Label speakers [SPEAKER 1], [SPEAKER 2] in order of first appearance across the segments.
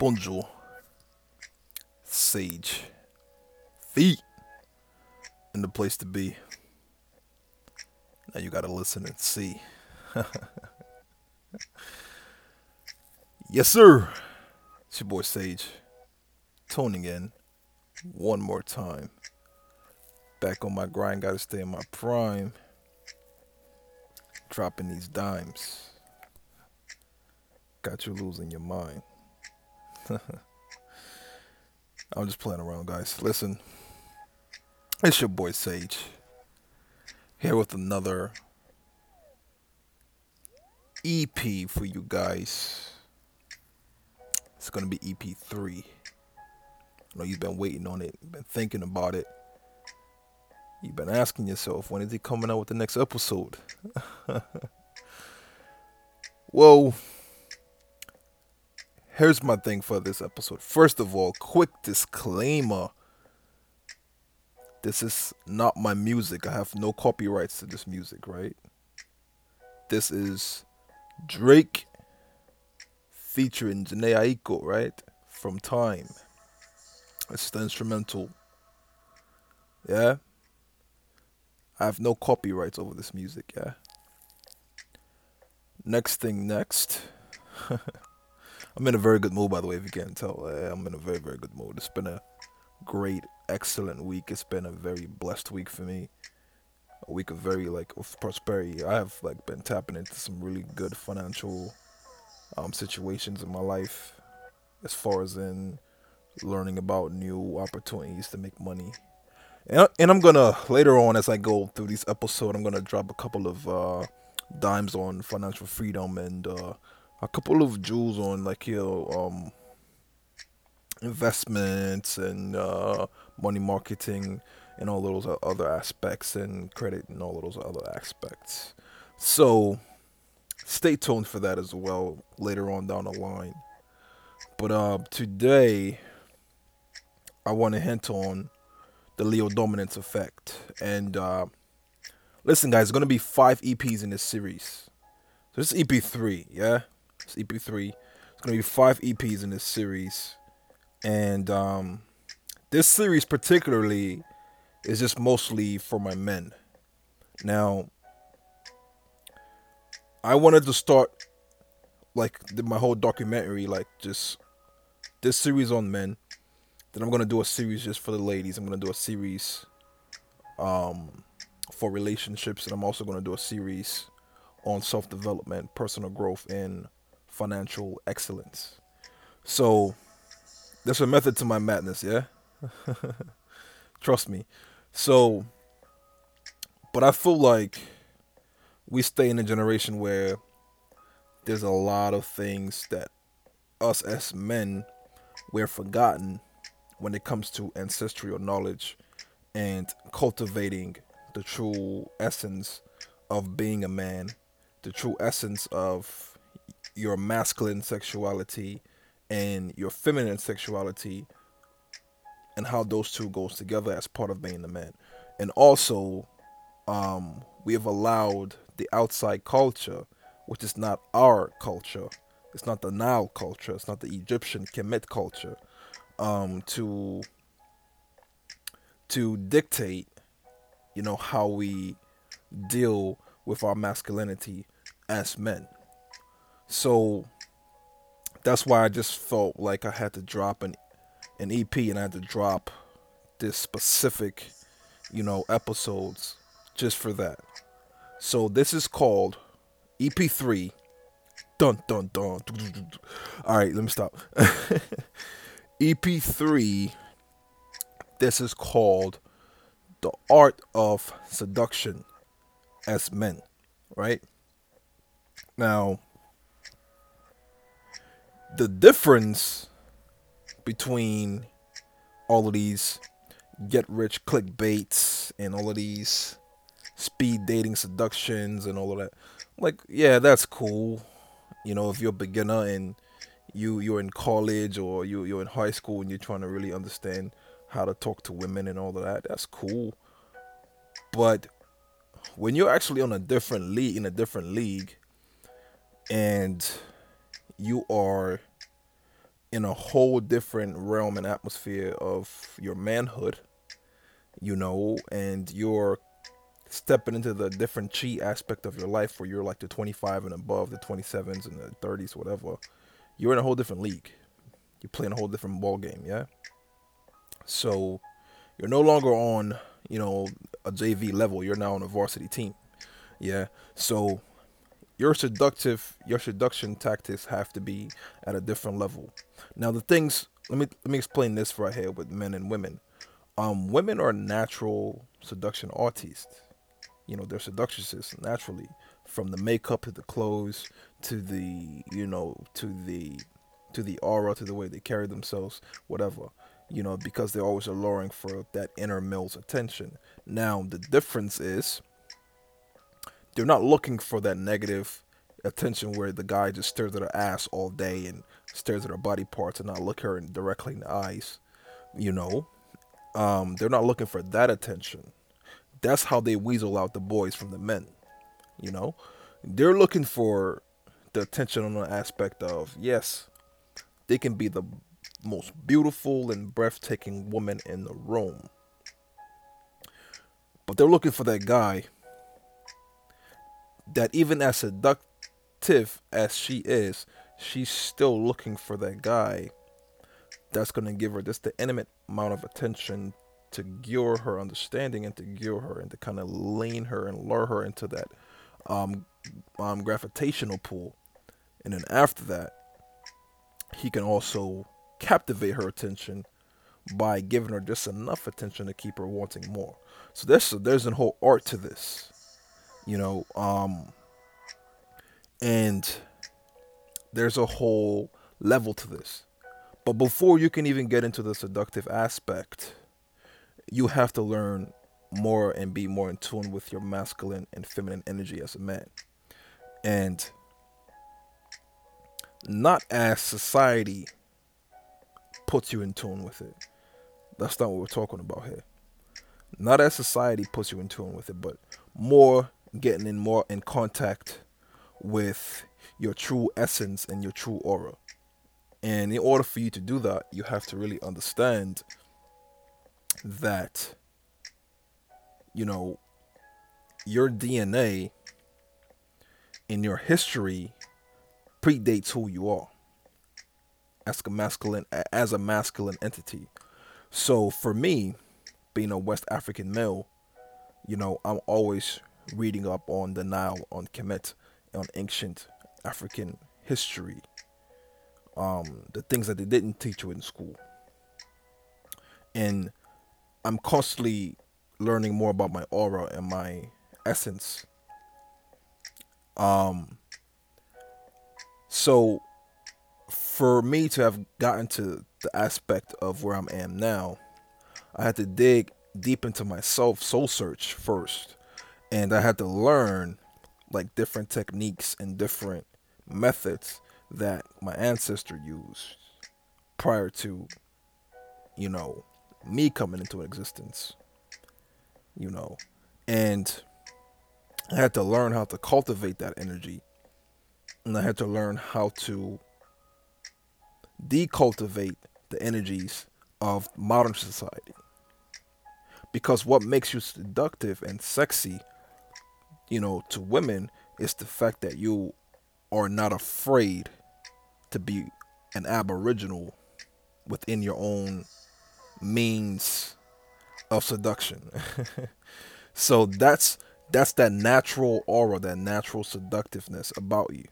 [SPEAKER 1] Bonjour. Sage. Feet. In the place to be. Now you gotta listen and see. yes, sir. It's your boy Sage. Tuning in one more time. Back on my grind, gotta stay in my prime. Dropping these dimes. Got you losing your mind. I'm just playing around, guys. Listen, it's your boy Sage here with another EP for you guys. It's gonna be EP3. I know you've been waiting on it, you've been thinking about it. You've been asking yourself, when is he coming out with the next episode? well, here's my thing for this episode. First of all, quick disclaimer. This is not my music. I have no copyrights to this music, right? This is Drake featuring Jhené Aiko, right? From Time. It's the instrumental. Yeah? I have no copyrights over this music, yeah? Next thing next. I'm in a very good mood, by the way, if you can't tell. I'm in a very, very good mood. It's been a great, excellent week. It's been a very blessed week for me. A week of very like of prosperity. I have like been tapping into some really good financial um, situations in my life, as far as in learning about new opportunities to make money. And, and I'm gonna later on as I go through this episode, I'm gonna drop a couple of uh, dimes on financial freedom and uh, a couple of jewels on like you know um investments and uh, money marketing and all those other aspects and credit and all those other aspects. So stay tuned for that as well later on down the line. But uh, today I want to hint on the Leo dominance effect. And uh, listen, guys, it's to be five EPs in this series. So this is EP three, yeah. It's EP three. It's to be five EPs in this series and um, this series particularly is just mostly for my men. Now, I wanted to start like my whole documentary, like just this series on men. Then I'm gonna do a series just for the ladies. I'm gonna do a series um, for relationships, and I'm also gonna do a series on self development, personal growth, and financial excellence. So there's a method to my madness, yeah? Trust me. So, but I feel like we stay in a generation where there's a lot of things that us as men we're forgotten when it comes to ancestral knowledge and cultivating the true essence of being a man, the true essence of your masculine sexuality and your feminine sexuality and how those two goes together as part of being a man. And also um, we have allowed the outside culture which is not our culture it's not the nile culture it's not the egyptian kemet culture um, to to dictate you know how we deal with our masculinity as men so that's why I just felt like I had to drop an an EP and I had to drop this specific, you know, episodes just for that. So this is called EP3. Dun dun dun. All right, let me stop. EP3. This is called The Art of Seduction as Men, right? Now, the difference between all of these get rich clickbaits and all of these speed dating seductions and all of that like yeah that's cool. You know if you're a beginner and you you're in college or you you're in high school and you're trying to really understand how to talk to women and all of that that's cool. But when you're actually on a different league in a different league and you are in a whole different realm and atmosphere of your manhood, you know, and you're stepping into the different chi aspect of your life where you're like the 25 and above, the 27s and the 30s, whatever. You're in a whole different league. You're playing a whole different ball game, yeah. So you're no longer on, you know, a JV level. You're now on a varsity team, yeah. So your seductive your seduction tactics have to be at a different level. Now the things let me let me explain this right here with men and women. Um, women are natural seduction artists. You know, they're seductresses naturally, from the makeup to the clothes to the you know to the to the aura to the way they carry themselves, whatever. You know, because they're always alluring for that inner male's attention. Now the difference is they're not looking for that negative attention where the guy just stares at her ass all day and stares at her body parts and not look her in directly in the eyes. You know, um, they're not looking for that attention. That's how they weasel out the boys from the men. You know, they're looking for the attention on the aspect of yes, they can be the most beautiful and breathtaking woman in the room. But they're looking for that guy that even as seductive as she is, she's still looking for that guy that's going to give her just the intimate amount of attention to gear her understanding and to gear her and to kind of lean her and lure her into that um, um, gravitational pull. And then after that, he can also captivate her attention by giving her just enough attention to keep her wanting more. So there's there's a whole art to this you know um and there's a whole level to this. But before you can even get into the seductive aspect you have to learn more and be more in tune with your masculine and feminine energy as a man. And not as society puts you in tune with it. That's not what we're talking about here. Not as society puts you in tune with it but more getting in more in contact with your true essence and your true aura. And in order for you to do that, you have to really understand that, you know, your DNA in your history predates who you are as a masculine as a masculine entity. So for me, being a West African male, you know, I'm always reading up on the Nile, on Kemet, on ancient African history, um, the things that they didn't teach you in school. And I'm constantly learning more about my aura and my essence. Um, so for me to have gotten to the aspect of where I am now, I had to dig deep into myself, soul search first and I had to learn like different techniques and different methods that my ancestor used prior to you know me coming into existence you know. And I had to learn how to cultivate that energy and I had to learn how to decultivate the energies of modern society. Because what makes you seductive and sexy you know, to women is the fact that you are not afraid to be an aboriginal within your own means of seduction. so that's that's that natural aura, that natural seductiveness about you.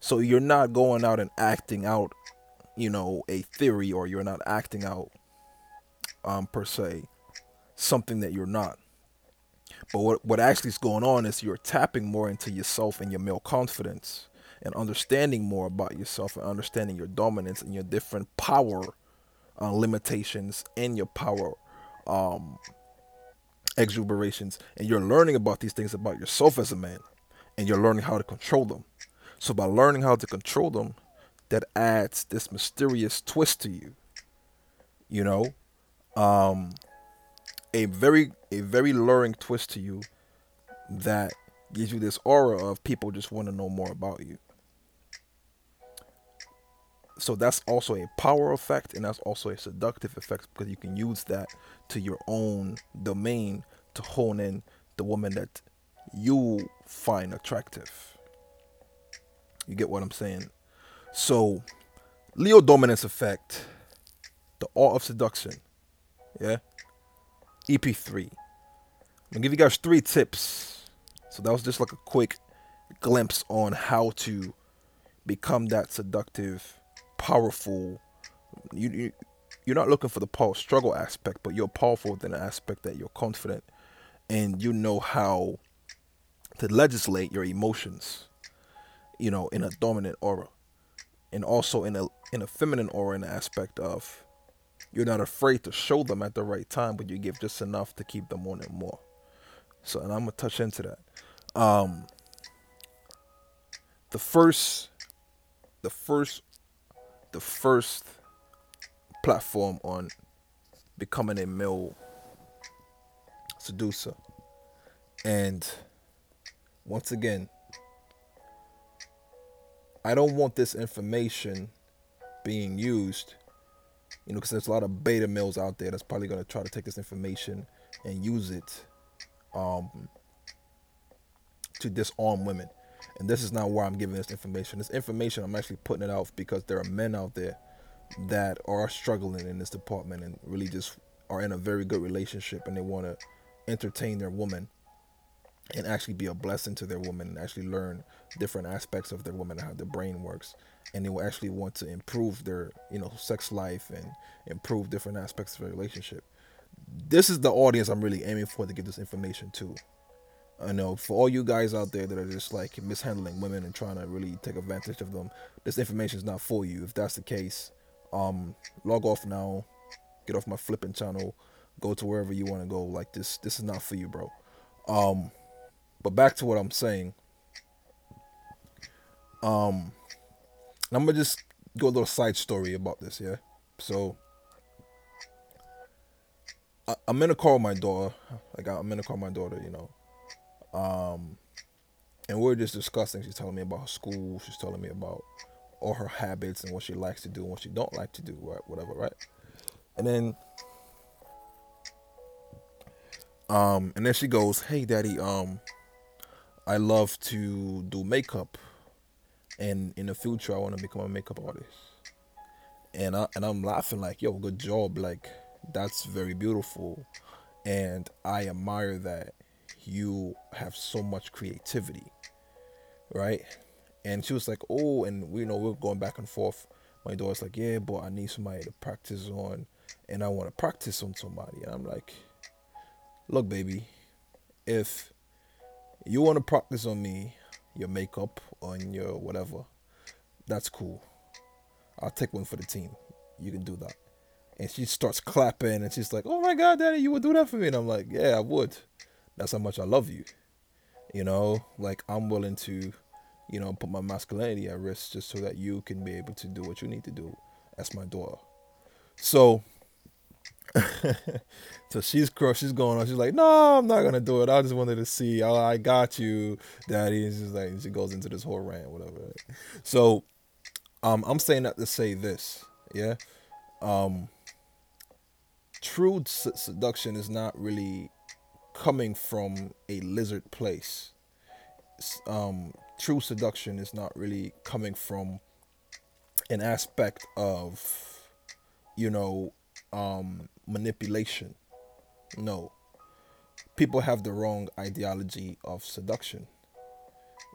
[SPEAKER 1] So you're not going out and acting out, you know, a theory or you're not acting out um per se something that you're not. But what, what actually is going on is you're tapping more into yourself and your male confidence and understanding more about yourself and understanding your dominance and your different power uh, limitations and your power um, exuberations. And you're learning about these things about yourself as a man and you're learning how to control them. So by learning how to control them, that adds this mysterious twist to you. You know, um, a very a very luring twist to you that gives you this aura of people just want to know more about you. so that's also a power effect and that's also a seductive effect because you can use that to your own domain to hone in the woman that you find attractive. You get what I'm saying? So, Leo dominance effect, the art of seduction. Yeah. EP3. I'm gonna give you guys three tips. So that was just like a quick glimpse on how to become that seductive, powerful. You, you you're not looking for the power struggle aspect, but you're powerful in the aspect that you're confident and you know how to legislate your emotions, you know, in a dominant aura. And also in a in a feminine aura in the aspect of you're not afraid to show them at the right time, but you give just enough to keep them wanting more. So and I'm gonna touch into that. Um the first the first the first platform on becoming a male seducer. And once again, I don't want this information being used, you know, because there's a lot of beta males out there that's probably going to try to take this information and use it um, to disarm women. And this is not why I'm giving this information. This information, I'm actually putting it out because there are men out there that are struggling in this department and really just are in a very good relationship and they want to entertain their woman and actually be a blessing to their woman and actually learn different aspects of their woman and how their brain works. And they will actually want to improve their you know sex life and improve different aspects of their relationship. This is the audience i'm really aiming for to get this information to i know for all you guys out there that are just like mishandling women and trying to really take advantage of them this information is not for you. If that's the case um log off now. Get off my flipping channel. Go to wherever you want to go. Like this this is not for you bro. Um but back to what i'm saying. Um i'm gonna just go a little side story about this yeah? So I, i'm in a call my daughter. Like i'm in a call my daughter you know. Um and we're just discussing she's telling me about her school she's telling me about all her habits and what she likes to do and what she don't like to do right whatever right? And then um, and then she goes, "Hey, daddy, um, I love to do makeup, and in the future, I want to become a makeup artist." And I and I'm laughing like, "Yo, good job! Like, that's very beautiful, and I admire that you have so much creativity, right?" And she was like, "Oh," and we you know we're going back and forth. My daughter's like, "Yeah, but I need somebody to practice on, and I want to practice on somebody." And I'm like look, baby, if you want to practice on me, your makeup, on your whatever, that's cool. I'll take one for the team. You can do that. And she starts clapping and she's like, Oh my God, Daddy, you would do that for me. And I'm like, Yeah, I would. That's how much I love you. You know, like I'm willing to, you know, put my masculinity at risk just so that you can be able to do what you need to do as my daughter. So so she's crushed, she's going on. She's like, no, I'm not gonna do it. I just wanted to see. I, I got you, daddy. And she's like, she goes into this whole rant, whatever. So, um, I'm saying that to say this, yeah. Um, true seduction is not really coming from a lizard place. Um, true seduction is not really coming from an aspect of, you know, um, manipulation. No. People have the wrong ideology of seduction.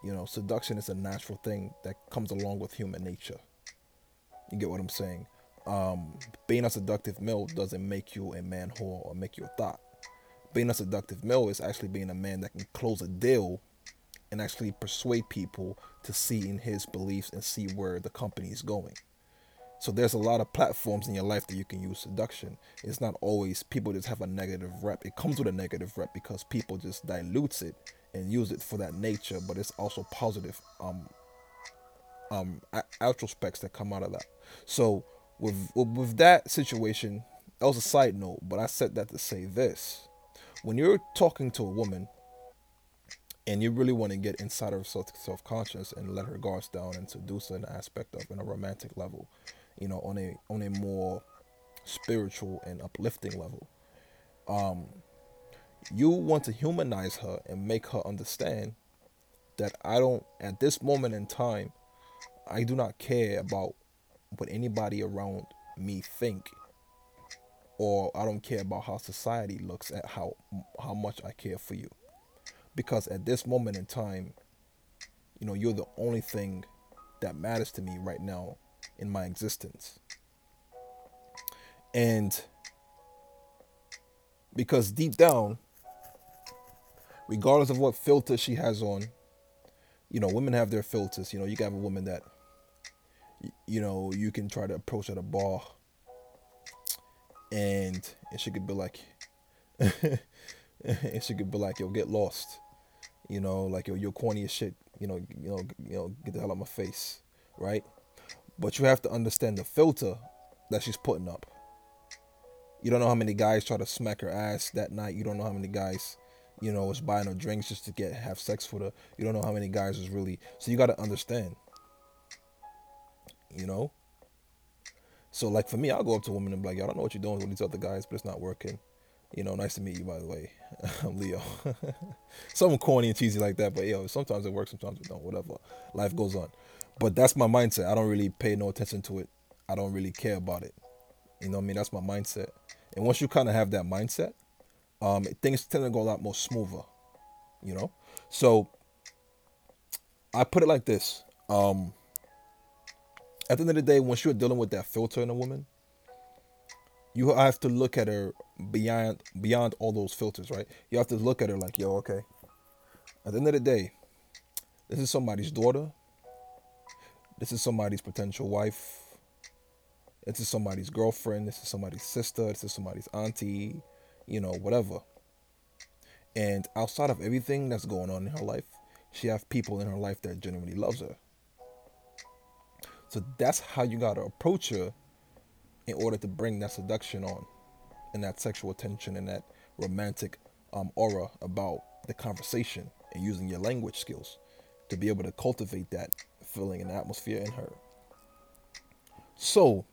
[SPEAKER 1] You know, seduction is a natural thing that comes along with human nature. You get what I'm saying? Um, being a seductive male doesn't make you a man whore or make you a thought. Being a seductive male is actually being a man that can close a deal and actually persuade people to see in his beliefs and see where the company is going. So there's a lot of platforms in your life that you can use seduction. It's not always people just have a negative rep. It comes with a negative rep because people just dilutes it and use it for that nature, but it's also positive um um retrospects that come out of that. So with with that situation, that was a side note, but I said that to say this. When you're talking to a woman and you really want to get inside of self self conscious and let her guards down and seduce her in an aspect of in a romantic level, you know, on a on a more spiritual and uplifting level. Um, you want to humanize her and make her understand that I don't at this moment in time, I do not care about what anybody around me think or I don't care about how society looks at how how much I care for you because at this moment in time, you know, you're the only thing that matters to me right now in my existence. And because deep down, regardless of what filter she has on, you know, women have their filters. You know, you can have a woman that, you know, you can try to approach at a bar and, and she could be like, and she could be like, yo, get lost. You know, like yo, you're corny as shit. You know, you know, you know, get the hell out of my face, right? But you have to understand the filter that she's putting up. You don't know how many guys try to smack her ass that night. You don't know how many guys, you know, was buying her drinks just to get have sex with her. You don't know how many guys was really. So you got to understand. You know. So like for me, I'll go up to a woman and be like, "I don't know what you're doing with these other guys, but it's not working." You know, nice to meet you, by the way. I'm Leo. Something corny and cheesy like that, but yo, sometimes it works, sometimes it don't. Whatever. Life goes on. But that's my mindset. I don't really pay no attention to it. I don't really care about it. You know what I mean? That's my mindset. And once you kind of have that mindset, um, things tend to go a lot more smoother. You know? So I put it like this. Um, at the end of the day, once you're dealing with that filter in a woman, you have to look at her beyond beyond all those filters, right? You have to look at her like, yo, okay. At the end of the day, this is somebody's daughter. This is somebody's potential wife. This is somebody's girlfriend. This is somebody's sister. This is somebody's auntie. You know, whatever. And outside of everything that's going on in her life, she have people in her life that genuinely loves her. So that's how you gotta approach her in order to bring that seduction on and that sexual tension and that romantic um, aura about the conversation and using your language skills to be able to cultivate that feeling and atmosphere in her. So,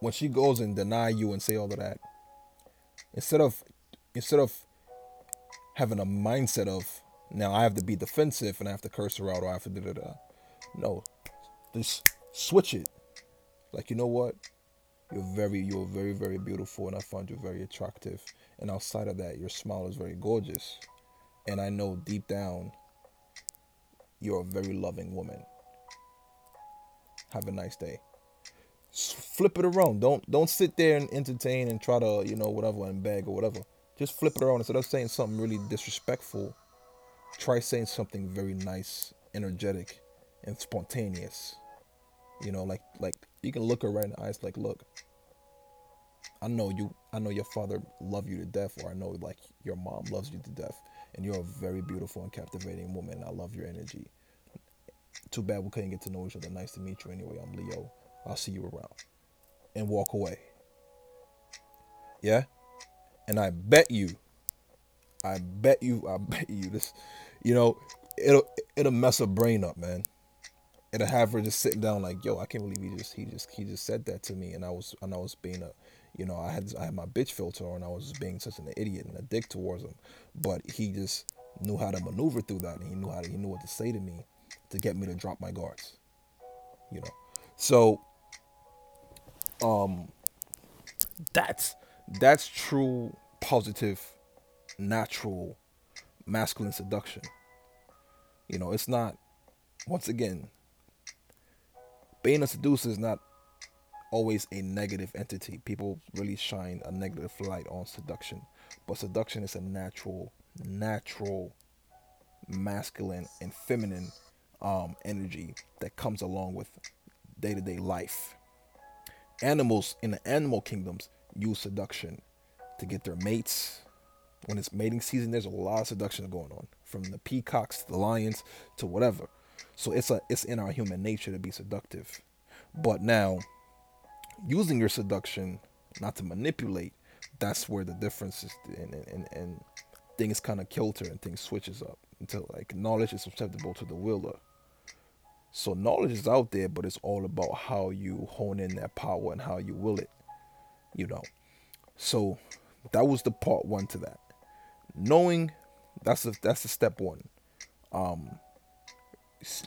[SPEAKER 1] when she goes and deny you and say all of that, instead of instead of having a mindset of now I have to be defensive and I have to curse her out or I have to da da da, no, just switch it. Like you know what? You're very you're very very beautiful and i find you very attractive. And outside of that your smile is very gorgeous. And i know deep down you're a very loving woman. Have a nice day. Flip it around. Don't don't sit there and entertain and try to you know whatever and beg or whatever. Just flip it around instead of saying something really disrespectful. Try saying something very nice energetic and spontaneous. You know like like you can look her right in the eyes like, look, I know you I know your father loved you to death, or I know like your mom loves you to death, and you're a very beautiful and captivating woman. I love your energy. Too bad we couldn't get to know each other. Nice to meet you anyway. I'm Leo. I'll see you around. And walk away. Yeah? And I bet you, I bet you, I bet you this, you know, it'll it'll mess her brain up, man it'll have her just sitting down like, yo, I can't believe he just he just he just said that to me, and I was and I was being a, you know, I had I had my bitch filter on, I was being such an idiot and a dick towards him, but he just knew how to maneuver through that, and he knew how to, he knew what to say to me to get me to drop my guards, you know, so, um, that's that's true positive, natural, masculine seduction. You know, it's not once again being a seducer is not always a negative entity. People really shine a negative light on seduction, but seduction is a natural, natural, masculine and feminine um, energy that comes along with day-to-day life. Animals in the animal kingdoms use seduction to get their mates. When it's mating season, there's a lot of seduction going on, from the peacocks to the lions to whatever. So it's a it's in our human nature to be seductive. But now using your seduction not to manipulate, that's where the difference is and, and, and things kind of kilter and things switches up until like knowledge is susceptible to the willer. So knowledge is out there, but it's all about how you hone in that power and how you will it. You know. So that was the part one to that. Knowing that's the that's the step one. Um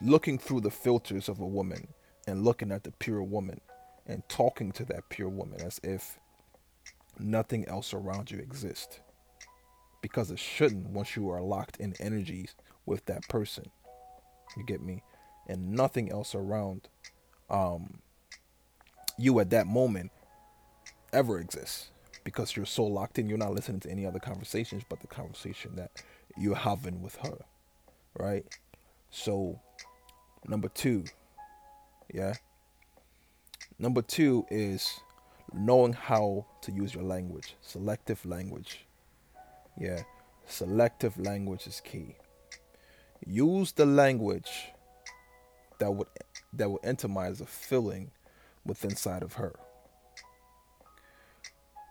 [SPEAKER 1] looking through the filters of a woman and looking at the pure woman and talking to that pure woman as if nothing else around you exists because it shouldn't once you are locked in energies with that person. You get me? And nothing else around um, you at that moment ever exists because you're so locked in. You're not listening to any other conversations but the conversation that you're having with her, right? So, number two, yeah. Number two is knowing how to use your language, selective language. Yeah, selective language is key. Use the language that would that would intimise a feeling within inside of her.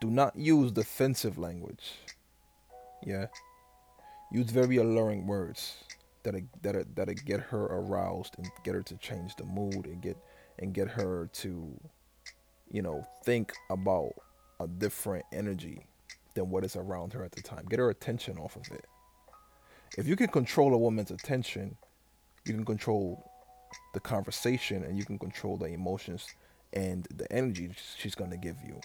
[SPEAKER 1] Do not use defensive language. Yeah. Use very alluring words that that that get her aroused and get her to change the mood and get and get her to you know think about a different energy than what is around her at the time. Get her attention off of it. If you can control a woman's attention, you can control the conversation and you can control the emotions and the energy she's going to give you.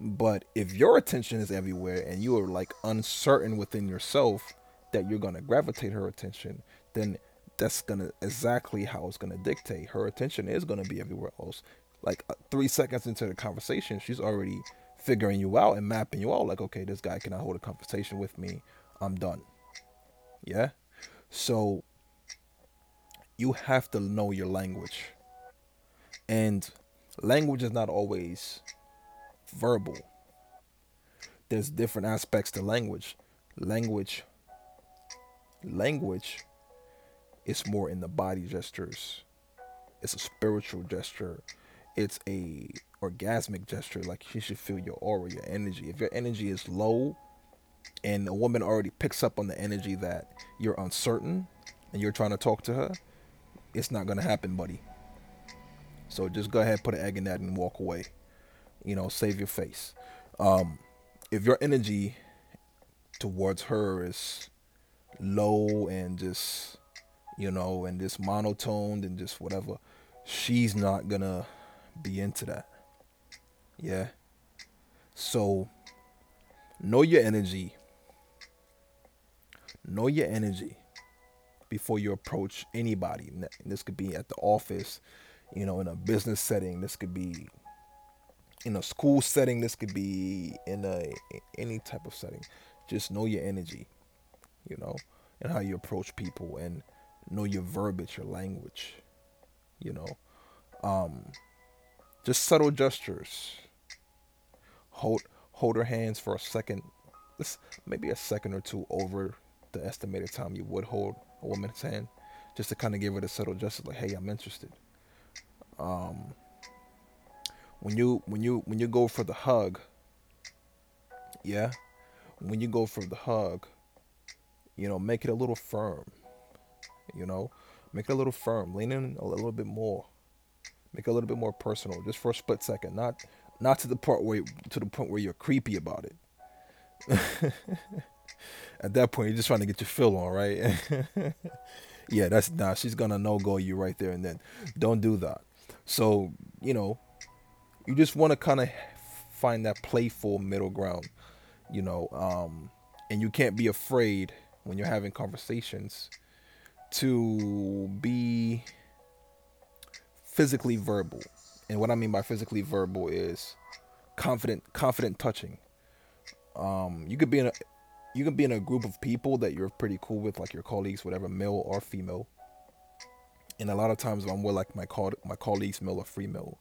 [SPEAKER 1] But if your attention is everywhere and you are like uncertain within yourself that you're going to gravitate her attention, then that's to exactly how it's to dictate. Her attention is to be everywhere else. Like uh, three seconds into the conversation, she's already figuring you out and mapping you out like okay this guy cannot hold a conversation with me? I'm done. Yeah? So you have to know your language. And language is not always verbal. There's different aspects to language. Language language is more in the body gestures it's a spiritual gesture it's a orgasmic gesture. Like you should feel your aura, your energy. If your energy is low and a woman already picks up on the energy that you're uncertain and you're trying to talk to her, it's not gonna happen, buddy. So just go ahead, put an egg in that and walk away. You know, save your face. Um, if your energy towards her is low and just you know and just monotoned and just whatever, she's not gonna be into that. Yeah. So know your energy. Know your energy before you approach anybody. This could be at the office, you know, in a business setting. This could be in a school setting. This could be in a any type of setting. Just know your energy, you know, and how you approach people, and know your verbiage, your language, you know. Um, just subtle gestures hold hold her hands for a second, this maybe a second or two over the estimated time you would hold a woman's hand, just to kind of give her the subtle gesture like, "Hey, I'm interested." Um, when you when you when you go for the hug, yeah, when you go for the hug, you know, make it a little firm. You know, make it a little firm. Lean in a little bit more. Make it a little bit more personal, just for a split second. Not not to the part where to the point where you're creepy about it. At that point, you're just trying to get your fill on, right? yeah, that's nah. She's gonna no go you right there and then. Don't do that. So you know, you just want to kind of find that playful middle ground, you know, um, and you can't be afraid when you're having conversations to be physically verbal and what I mean by physically verbal is confident confident touching. Um, you could be in a you can be in a group of people that you're pretty cool with, like your colleagues, whatever, male or female. And a lot of times I'm with like my call my colleagues, male or female,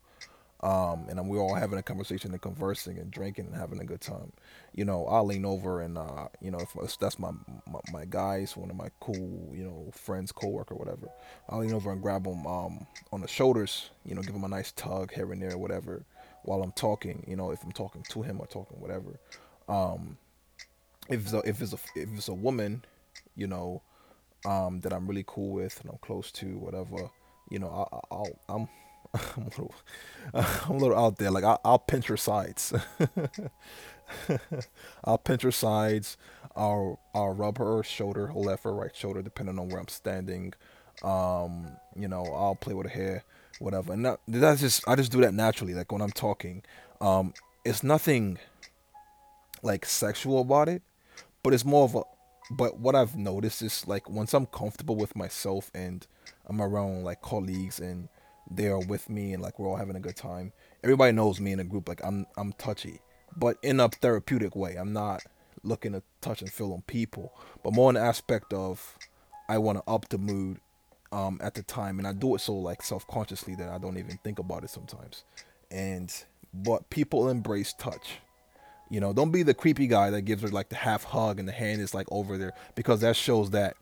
[SPEAKER 1] um, and we're all having a conversation and conversing and drinking and having a good time. You know, I'll lean over and uh, you know, if that's my, my, my guys, one of my cool, you know, friends, coworker, whatever. I'll lean over and grab them um, on the shoulders. You know, give him a nice tug here and there, whatever, while I'm talking. You know, if I'm talking to him or talking whatever. Um, if it's a, if it's a if it's a woman, you know, um, that I'm really cool with and I'm close to, whatever, you know, I, I'll, I'm I'm a little, I'm a little out there. Like I, I'll pinch her sides. I'll pinch her sides. I'll I'll rub her shoulder, her left or right shoulder, depending on where I'm standing. Um, you know, I'll play with her hair, whatever. And that, that's just I just do that naturally. Like when I'm talking, um, it's nothing like sexual about it, but it's more of a. But what I've noticed is like once I'm comfortable with myself and I'm around like colleagues and they are with me and like we're all having a good time. Everybody knows me in a group. Like I'm I'm touchy, but in a therapeutic way. I'm not looking to touch and feel on people, but more the aspect of I want to up the mood um, at the time, and I do it so like self consciously that I don't even think about it sometimes. And but people embrace touch. You know, don't be the creepy guy that gives her like the half hug and the hand is like over there because that shows that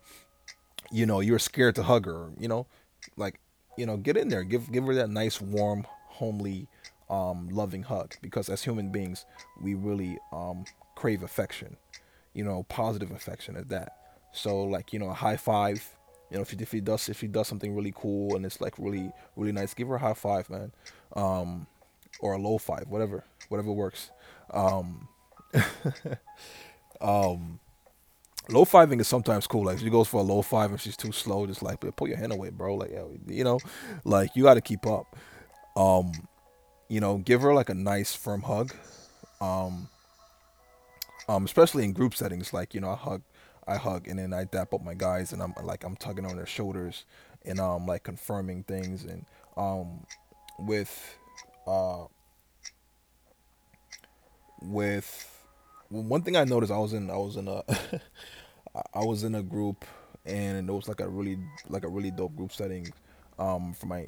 [SPEAKER 1] you know you're scared to hug her. You know, like you know, get in there, give give her that nice, warm, homely, um, loving hug. Because as human beings, we really um, crave affection, you know, positive affection at that. So like you know, a high five. You know, if she, if he does if she does something really cool and it's like really really nice, give her a high five, man, um, or a low five, whatever whatever works. Um, um, low fiving is sometimes cool. Like she goes for a low five and she's too slow, just like pull your hand away, bro. Like you know, like you got to keep up. Um, you know, give her like a nice firm hug. Um, um, especially in group settings, like you know, I hug, I hug, and then I dap up my guys, and I'm like I'm tugging on their shoulders, and um, like confirming things, and um, with uh, with one thing I noticed, I was in I was in a I was in a group and it was like a really like a really dope group setting um for my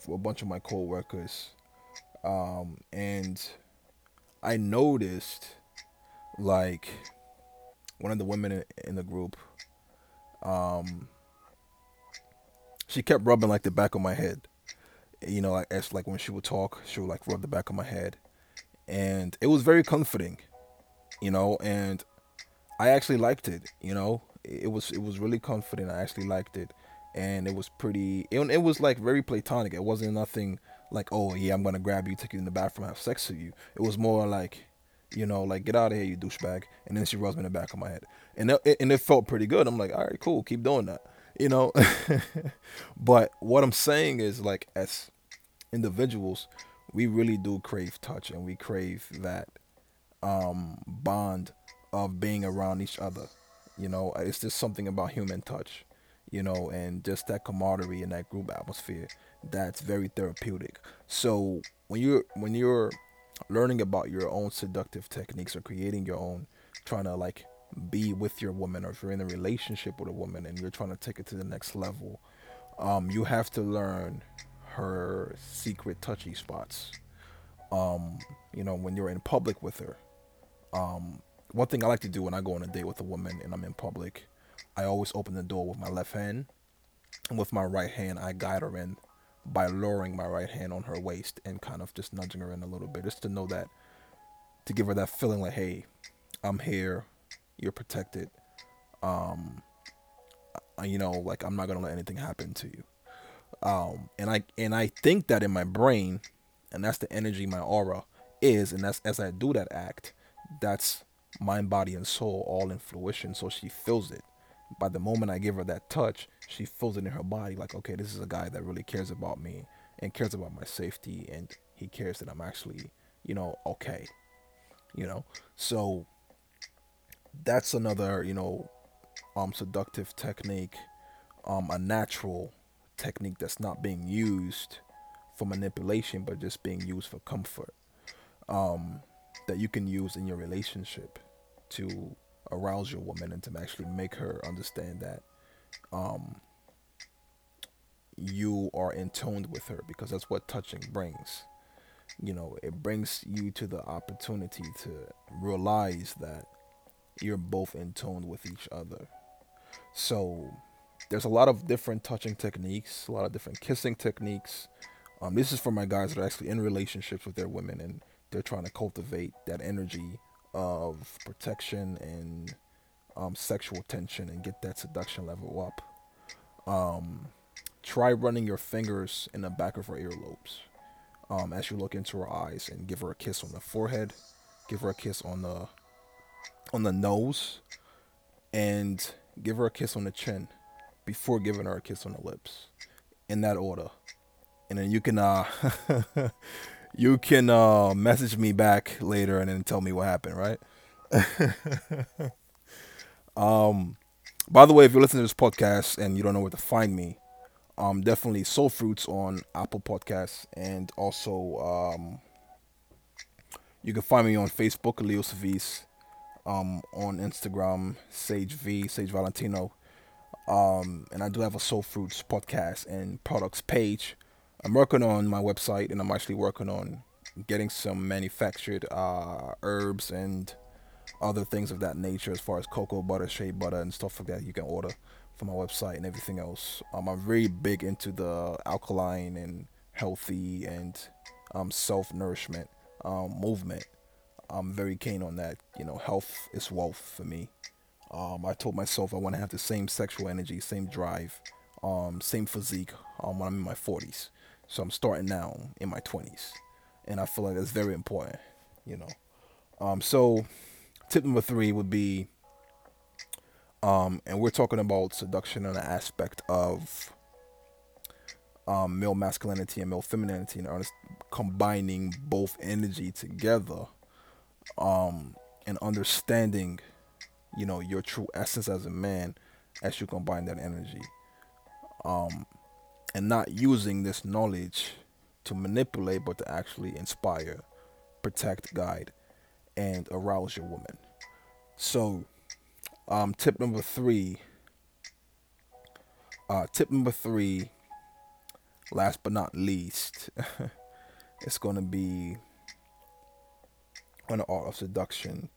[SPEAKER 1] for a bunch of my co-workers. Um and I noticed like one of the women in the group um she kept rubbing like the back of my head. You know like as like when she would talk she would like rub the back of my head. And it was very comforting you know, and I actually liked it. You know, it was it was really confident. I actually liked it, and it was pretty. It, it was like very platonic. It wasn't nothing like, oh yeah, I'm gonna grab you, take you in the bathroom, have sex with you. It was more like, you know, like get out of here, you douchebag. And then she rubs me in the back of my head, and it, and it felt pretty good. I'm like, all right, cool, keep doing that. You know, but what I'm saying is like as individuals, we really do crave touch, and we crave that um, bond of being around each other. You know, it's just something about human touch, you know, and just that camaraderie and that group atmosphere that's very therapeutic. So when you're when you're learning about your own seductive techniques or creating your own, trying to like be with your woman, or if you're in a relationship with a woman and you're trying to take it to the next level, um, you have to learn her secret touchy spots. Um, you know, when you're in public with her, um, one thing I like to do when I go on a date with a woman and I'm in public, I always open the door with my left hand, and with my right hand I guide her in by lowering my right hand on her waist and kind of just nudging her in a little bit, just to know that, to give her that feeling like, hey, I'm here, you're protected, um, you know, like I'm not gonna let anything happen to you. Um, and I and I think that in my brain, and that's the energy my aura is, and that's as I do that act, that's mind, body, and soul all in fruition. So she feels it. By the moment I give her that touch, she feels it in her body like, okay, this is a guy that really cares about me and cares about my safety and he cares that I'm actually, you know, okay. You know? So that's another, you know, um seductive technique, um, a natural technique that's not being used for manipulation but just being used for comfort. Um that you can use in your relationship to arouse your woman and to actually make her understand that um, you are in with her because that's what touching brings. You know, it brings you to the opportunity to realize that you're both in with each other. So there's a lot of different touching techniques, a lot of different kissing techniques. Um, this is for my guys that are actually in relationships with their women and they're trying to cultivate that energy of protection and um, sexual tension and get that seduction level up. Um, try running your fingers in the back of her earlobes um, as you look into her eyes and give her a kiss on the forehead, give her a kiss on the on the nose, and give her a kiss on the chin before giving her a kiss on the lips, in that order. And then you can uh you can uh message me back later and then tell me what happened, right? um by the way, if you're listening to this podcast and you don't know where to find me, um, definitely Soul Fruits on Apple Podcasts, and also um, you can find me on Facebook, Leo Savis, um, on Instagram, Sage V, Sage Valentino, um, and I do have a Soul Fruits podcast and products page. I'm working on my website, and I'm actually working on getting some manufactured uh, herbs and other things of that nature, as far as cocoa butter, shea butter, and stuff like that. You can order from my website and everything else. Um, I'm very big into the alkaline and healthy and um, self nourishment um, movement. I'm very keen on that. You know, health is wealth for me. Um, I told myself I want to have the same sexual energy, same drive, um, same physique um, when I'm in my 40s. So I'm starting now in my 20s, and I feel like that's very important. You know, um, so tip number three would be um, and we're talking about seduction in an aspect of um, male masculinity and male femininity and combining both energy together um, and understanding, you know, your true essence as a man as you combine that energy. Um, and not using this knowledge to manipulate, but to actually inspire, protect, guide, and arouse your woman. So, um, tip number three. Uh, tip number three, last but not least, it's going to be on the art of seduction.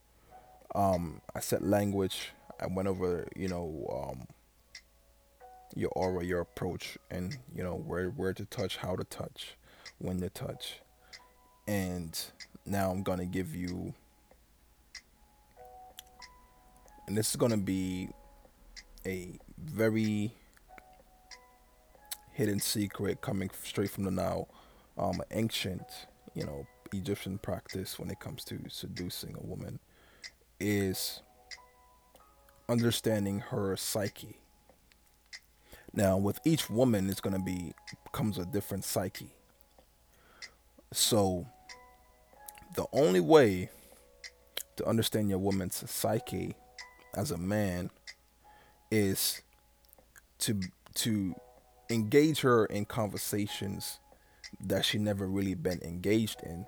[SPEAKER 1] Um, I said language. I went over, you know, um, your aura, your approach, and you know where where to touch, how to touch, when to touch, and now I'm gonna give you and this is to be a very hidden secret coming straight from the now um, ancient you know egyptian practice when it comes to seducing a woman is understanding her psyche now with each woman it's going to be comes a different psyche. So the only way to understand your woman's psyche as a man is to to engage her in conversations that she never really been engaged in.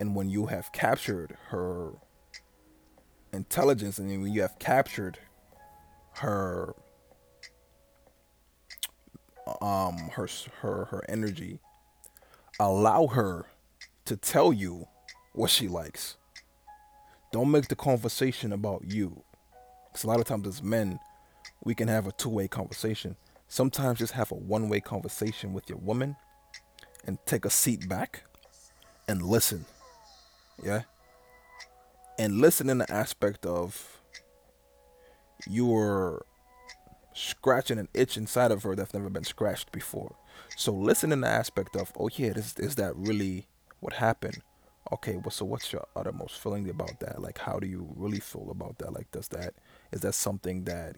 [SPEAKER 1] And when you have captured her intelligence and when you have captured her um her her her energy allow her to tell you what she likes don't make the conversation about you because a lot of times as men, we can have a two way conversation. Sometimes just have a one way conversation with your woman and take a seat back and listen. Yeah? And listen in the aspect of you're scratching an itch inside of her that's never been scratched before. So listen in the aspect of, oh yeah, this is that really what happened? Okay, well, so what's your uttermost feeling about that? Like, how do you really feel about that? Like, does that is that something that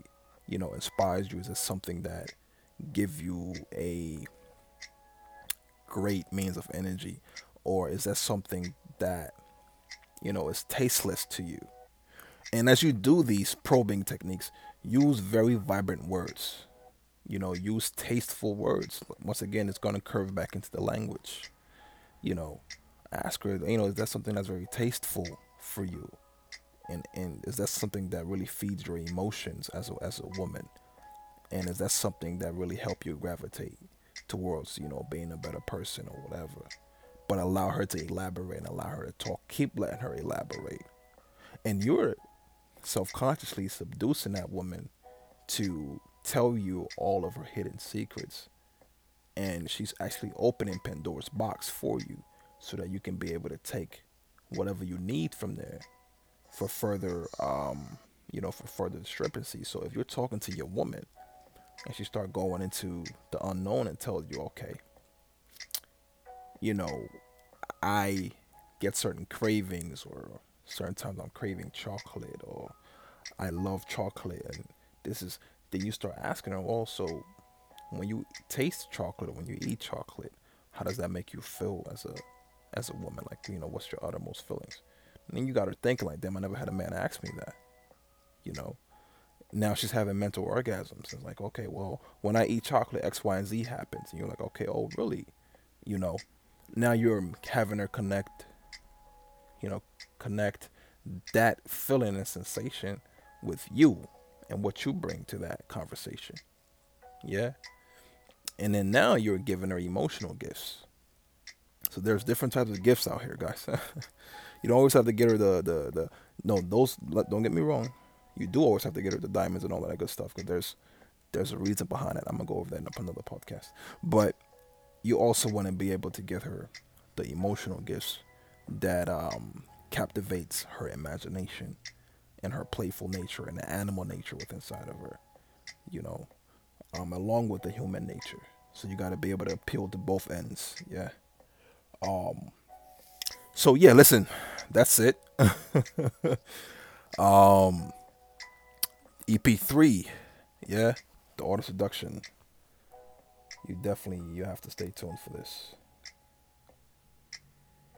[SPEAKER 1] you know inspires you? Is that something that give you a great means of energy, or is that something that you know is tasteless to you? And as you do these probing techniques, use very vibrant words. You know, use tasteful words. Once again, it's going to curve back into the language. You know, ask her, you know, is that something that's very tasteful for you? and and is that something that really feeds your emotions as a as a woman and is that something that really help you gravitate towards you know being a better person or whatever but allow her to elaborate and allow her to talk keep letting her elaborate and you're self-consciously seducing that woman to tell you all of her hidden secrets. And she's actually opening pandora's box for you so that you can be able to take whatever you need from there for further um you know for further discrepancy. So if you're talking to your woman and she start going into the unknown and tells you okay you know i get certain cravings or certain times i'm craving chocolate or i love chocolate and this is then you start asking her also when you taste chocolate or when you eat chocolate how does that make you feel as a as a woman? Like you know what's your uttermost feelings? And then you got her thinking like damn i never had a man ask me that you know? Now she's having mental orgasms. And like okay well when i eat chocolate x y and z happens. And you're like okay oh really? You know? Now you're having her connect you know connect that feeling and sensation with you and what you bring to that conversation. Yeah? And then now you're giving her emotional gifts. So there's different types of gifts out here guys. You don't always have to get her the the, the no those don't get me wrong. You do always have to get her the diamonds and all that good stuff because there's there's a reason behind it. I'm gonna go over that in another podcast. But you also want to be able to get her the emotional gifts that um, captivates her imagination and her playful nature and the animal nature within inside of her. You know, um, along with the human nature. So you got to be able to appeal to both ends. Yeah. Um. So yeah, listen, that's it. um EP3, yeah, the art of seduction. You definitely you have to stay tuned for this.